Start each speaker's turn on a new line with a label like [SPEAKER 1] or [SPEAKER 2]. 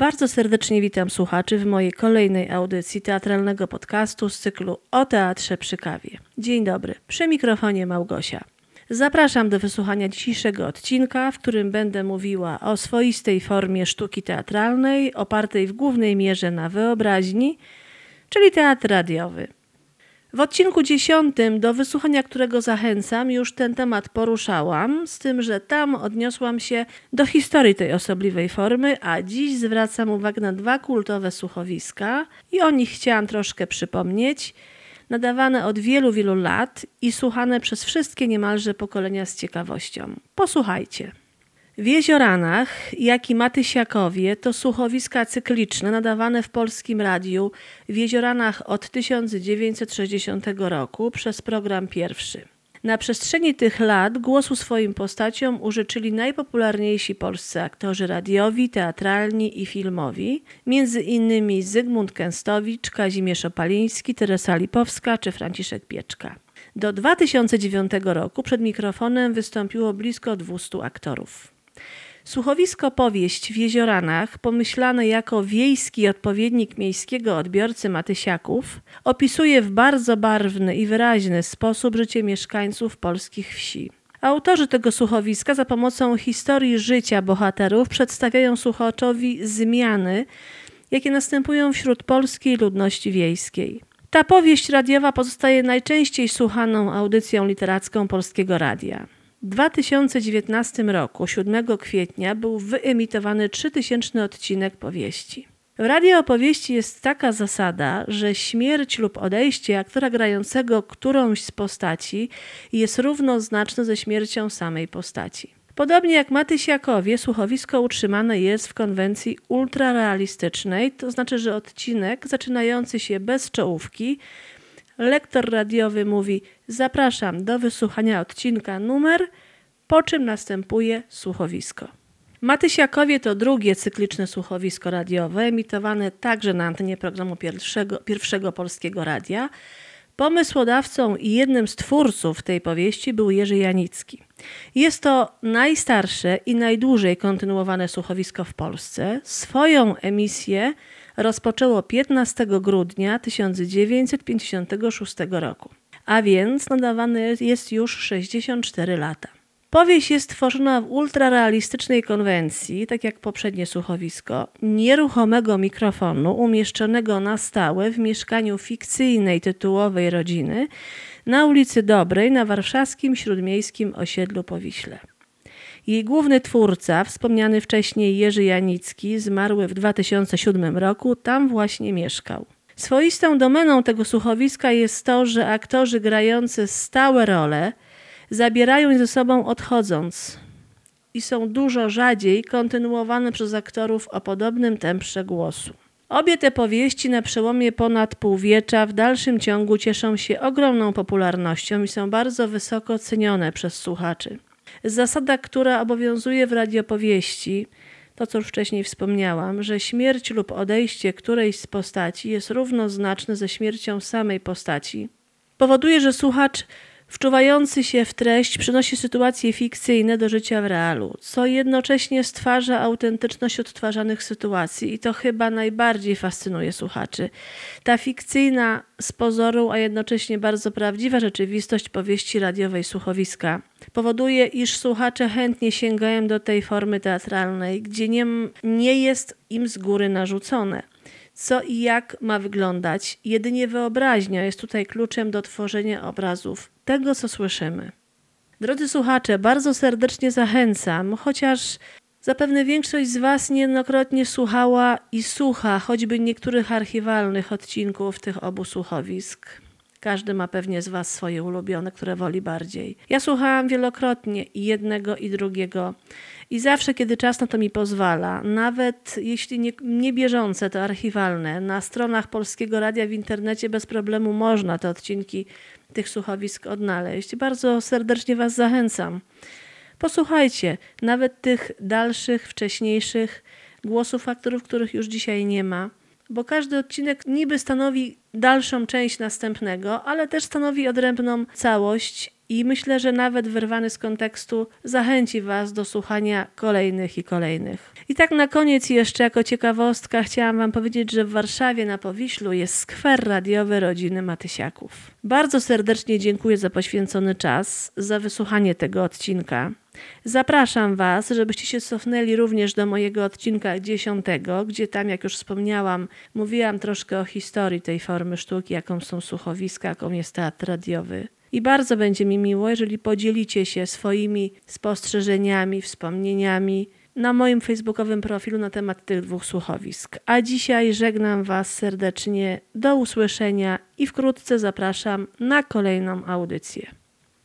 [SPEAKER 1] Bardzo serdecznie witam słuchaczy w mojej kolejnej audycji teatralnego podcastu z cyklu o teatrze przy kawie. Dzień dobry, przy mikrofonie Małgosia. Zapraszam do wysłuchania dzisiejszego odcinka, w którym będę mówiła o swoistej formie sztuki teatralnej, opartej w głównej mierze na wyobraźni, czyli teatr radiowy. W odcinku dziesiątym, do wysłuchania którego zachęcam, już ten temat poruszałam, z tym, że tam odniosłam się do historii tej osobliwej formy, a dziś zwracam uwagę na dwa kultowe słuchowiska i o nich chciałam troszkę przypomnieć. Nadawane od wielu, wielu lat i słuchane przez wszystkie niemalże pokolenia z ciekawością. Posłuchajcie. W Jezioranach, jak i Matysiakowie to słuchowiska cykliczne nadawane w polskim radiu w Jezioranach od 1960 roku przez program pierwszy. Na przestrzeni tych lat głosu swoim postaciom użyczyli najpopularniejsi polscy aktorzy radiowi, teatralni i filmowi, między innymi Zygmunt Kęstowicz, Kazimierz Opaliński, Teresa Lipowska czy Franciszek Pieczka. Do 2009 roku przed mikrofonem wystąpiło blisko 200 aktorów. Słuchowisko Powieść w Jezioranach, pomyślane jako wiejski odpowiednik miejskiego odbiorcy Matysiaków, opisuje w bardzo barwny i wyraźny sposób życie mieszkańców polskich wsi. Autorzy tego słuchowiska za pomocą historii życia bohaterów przedstawiają słuchaczowi zmiany, jakie następują wśród polskiej ludności wiejskiej. Ta powieść radiowa pozostaje najczęściej słuchaną audycją literacką Polskiego Radia. W 2019 roku, 7 kwietnia, był wyemitowany 3000 odcinek powieści. W radio opowieści jest taka zasada, że śmierć lub odejście aktora grającego którąś z postaci jest równoznaczne ze śmiercią samej postaci. Podobnie jak Matysiakowie, słuchowisko utrzymane jest w konwencji ultrarealistycznej, to znaczy, że odcinek zaczynający się bez czołówki lektor radiowy mówi: Zapraszam do wysłuchania odcinka numer, po czym następuje słuchowisko. Matysiakowie to drugie cykliczne słuchowisko radiowe, emitowane także na antenie programu pierwszego, pierwszego polskiego radia. Pomysłodawcą i jednym z twórców tej powieści był Jerzy Janicki. Jest to najstarsze i najdłużej kontynuowane słuchowisko w Polsce. Swoją emisję rozpoczęło 15 grudnia 1956 roku, a więc nadawane jest już 64 lata. Powieść jest tworzona w ultrarealistycznej konwencji, tak jak poprzednie słuchowisko, nieruchomego mikrofonu umieszczonego na stałe w mieszkaniu fikcyjnej tytułowej rodziny na ulicy Dobrej na warszawskim śródmiejskim osiedlu Powiśle. Jej główny twórca, wspomniany wcześniej Jerzy Janicki, zmarły w 2007 roku, tam właśnie mieszkał. Swoistą domeną tego słuchowiska jest to, że aktorzy grający stałe role zabierają je ze sobą odchodząc i są dużo rzadziej kontynuowane przez aktorów o podobnym temprze głosu. Obie te powieści na przełomie ponad półwiecza w dalszym ciągu cieszą się ogromną popularnością i są bardzo wysoko cenione przez słuchaczy. Zasada, która obowiązuje w radiopowieści, to co już wcześniej wspomniałam, że śmierć lub odejście którejś z postaci jest równoznaczne ze śmiercią samej postaci, powoduje, że słuchacz wczuwający się w treść przynosi sytuacje fikcyjne do życia w realu, co jednocześnie stwarza autentyczność odtwarzanych sytuacji i to chyba najbardziej fascynuje słuchaczy. Ta fikcyjna z pozoru, a jednocześnie bardzo prawdziwa rzeczywistość powieści radiowej słuchowiska powoduje, iż słuchacze chętnie sięgają do tej formy teatralnej, gdzie nie, nie jest im z góry narzucone co i jak ma wyglądać. Jedynie wyobraźnia jest tutaj kluczem do tworzenia obrazów, tego co słyszymy. Drodzy słuchacze, bardzo serdecznie zachęcam, chociaż zapewne większość z Was niejednokrotnie słuchała i słucha choćby niektórych archiwalnych odcinków tych obu słuchowisk. Każdy ma pewnie z Was swoje ulubione, które woli bardziej. Ja słuchałam wielokrotnie i jednego, i drugiego. I zawsze, kiedy czas na to mi pozwala, nawet jeśli nie, nie bieżące, to archiwalne, na stronach Polskiego Radia w internecie bez problemu można te odcinki tych słuchowisk odnaleźć. Bardzo serdecznie Was zachęcam. Posłuchajcie nawet tych dalszych, wcześniejszych głosów aktorów, których już dzisiaj nie ma, bo każdy odcinek niby stanowi dalszą część następnego, ale też stanowi odrębną całość i myślę, że nawet wyrwany z kontekstu zachęci Was do słuchania kolejnych i kolejnych. I tak na koniec jeszcze jako ciekawostka chciałam Wam powiedzieć, że w Warszawie na Powiślu jest skwer radiowy rodziny Matysiaków. Bardzo serdecznie dziękuję za poświęcony czas, za wysłuchanie tego odcinka. Zapraszam Was, żebyście się cofnęli również do mojego odcinka dziesiątego, gdzie tam, jak już wspomniałam, mówiłam troszkę o historii tej formy sztuki, jaką są słuchowiska, jaką jest teatr radiowy. I bardzo będzie mi miło, jeżeli podzielicie się swoimi spostrzeżeniami, wspomnieniami na moim facebookowym profilu na temat tych dwóch słuchowisk. A dzisiaj żegnam Was serdecznie, do usłyszenia i wkrótce zapraszam na kolejną audycję.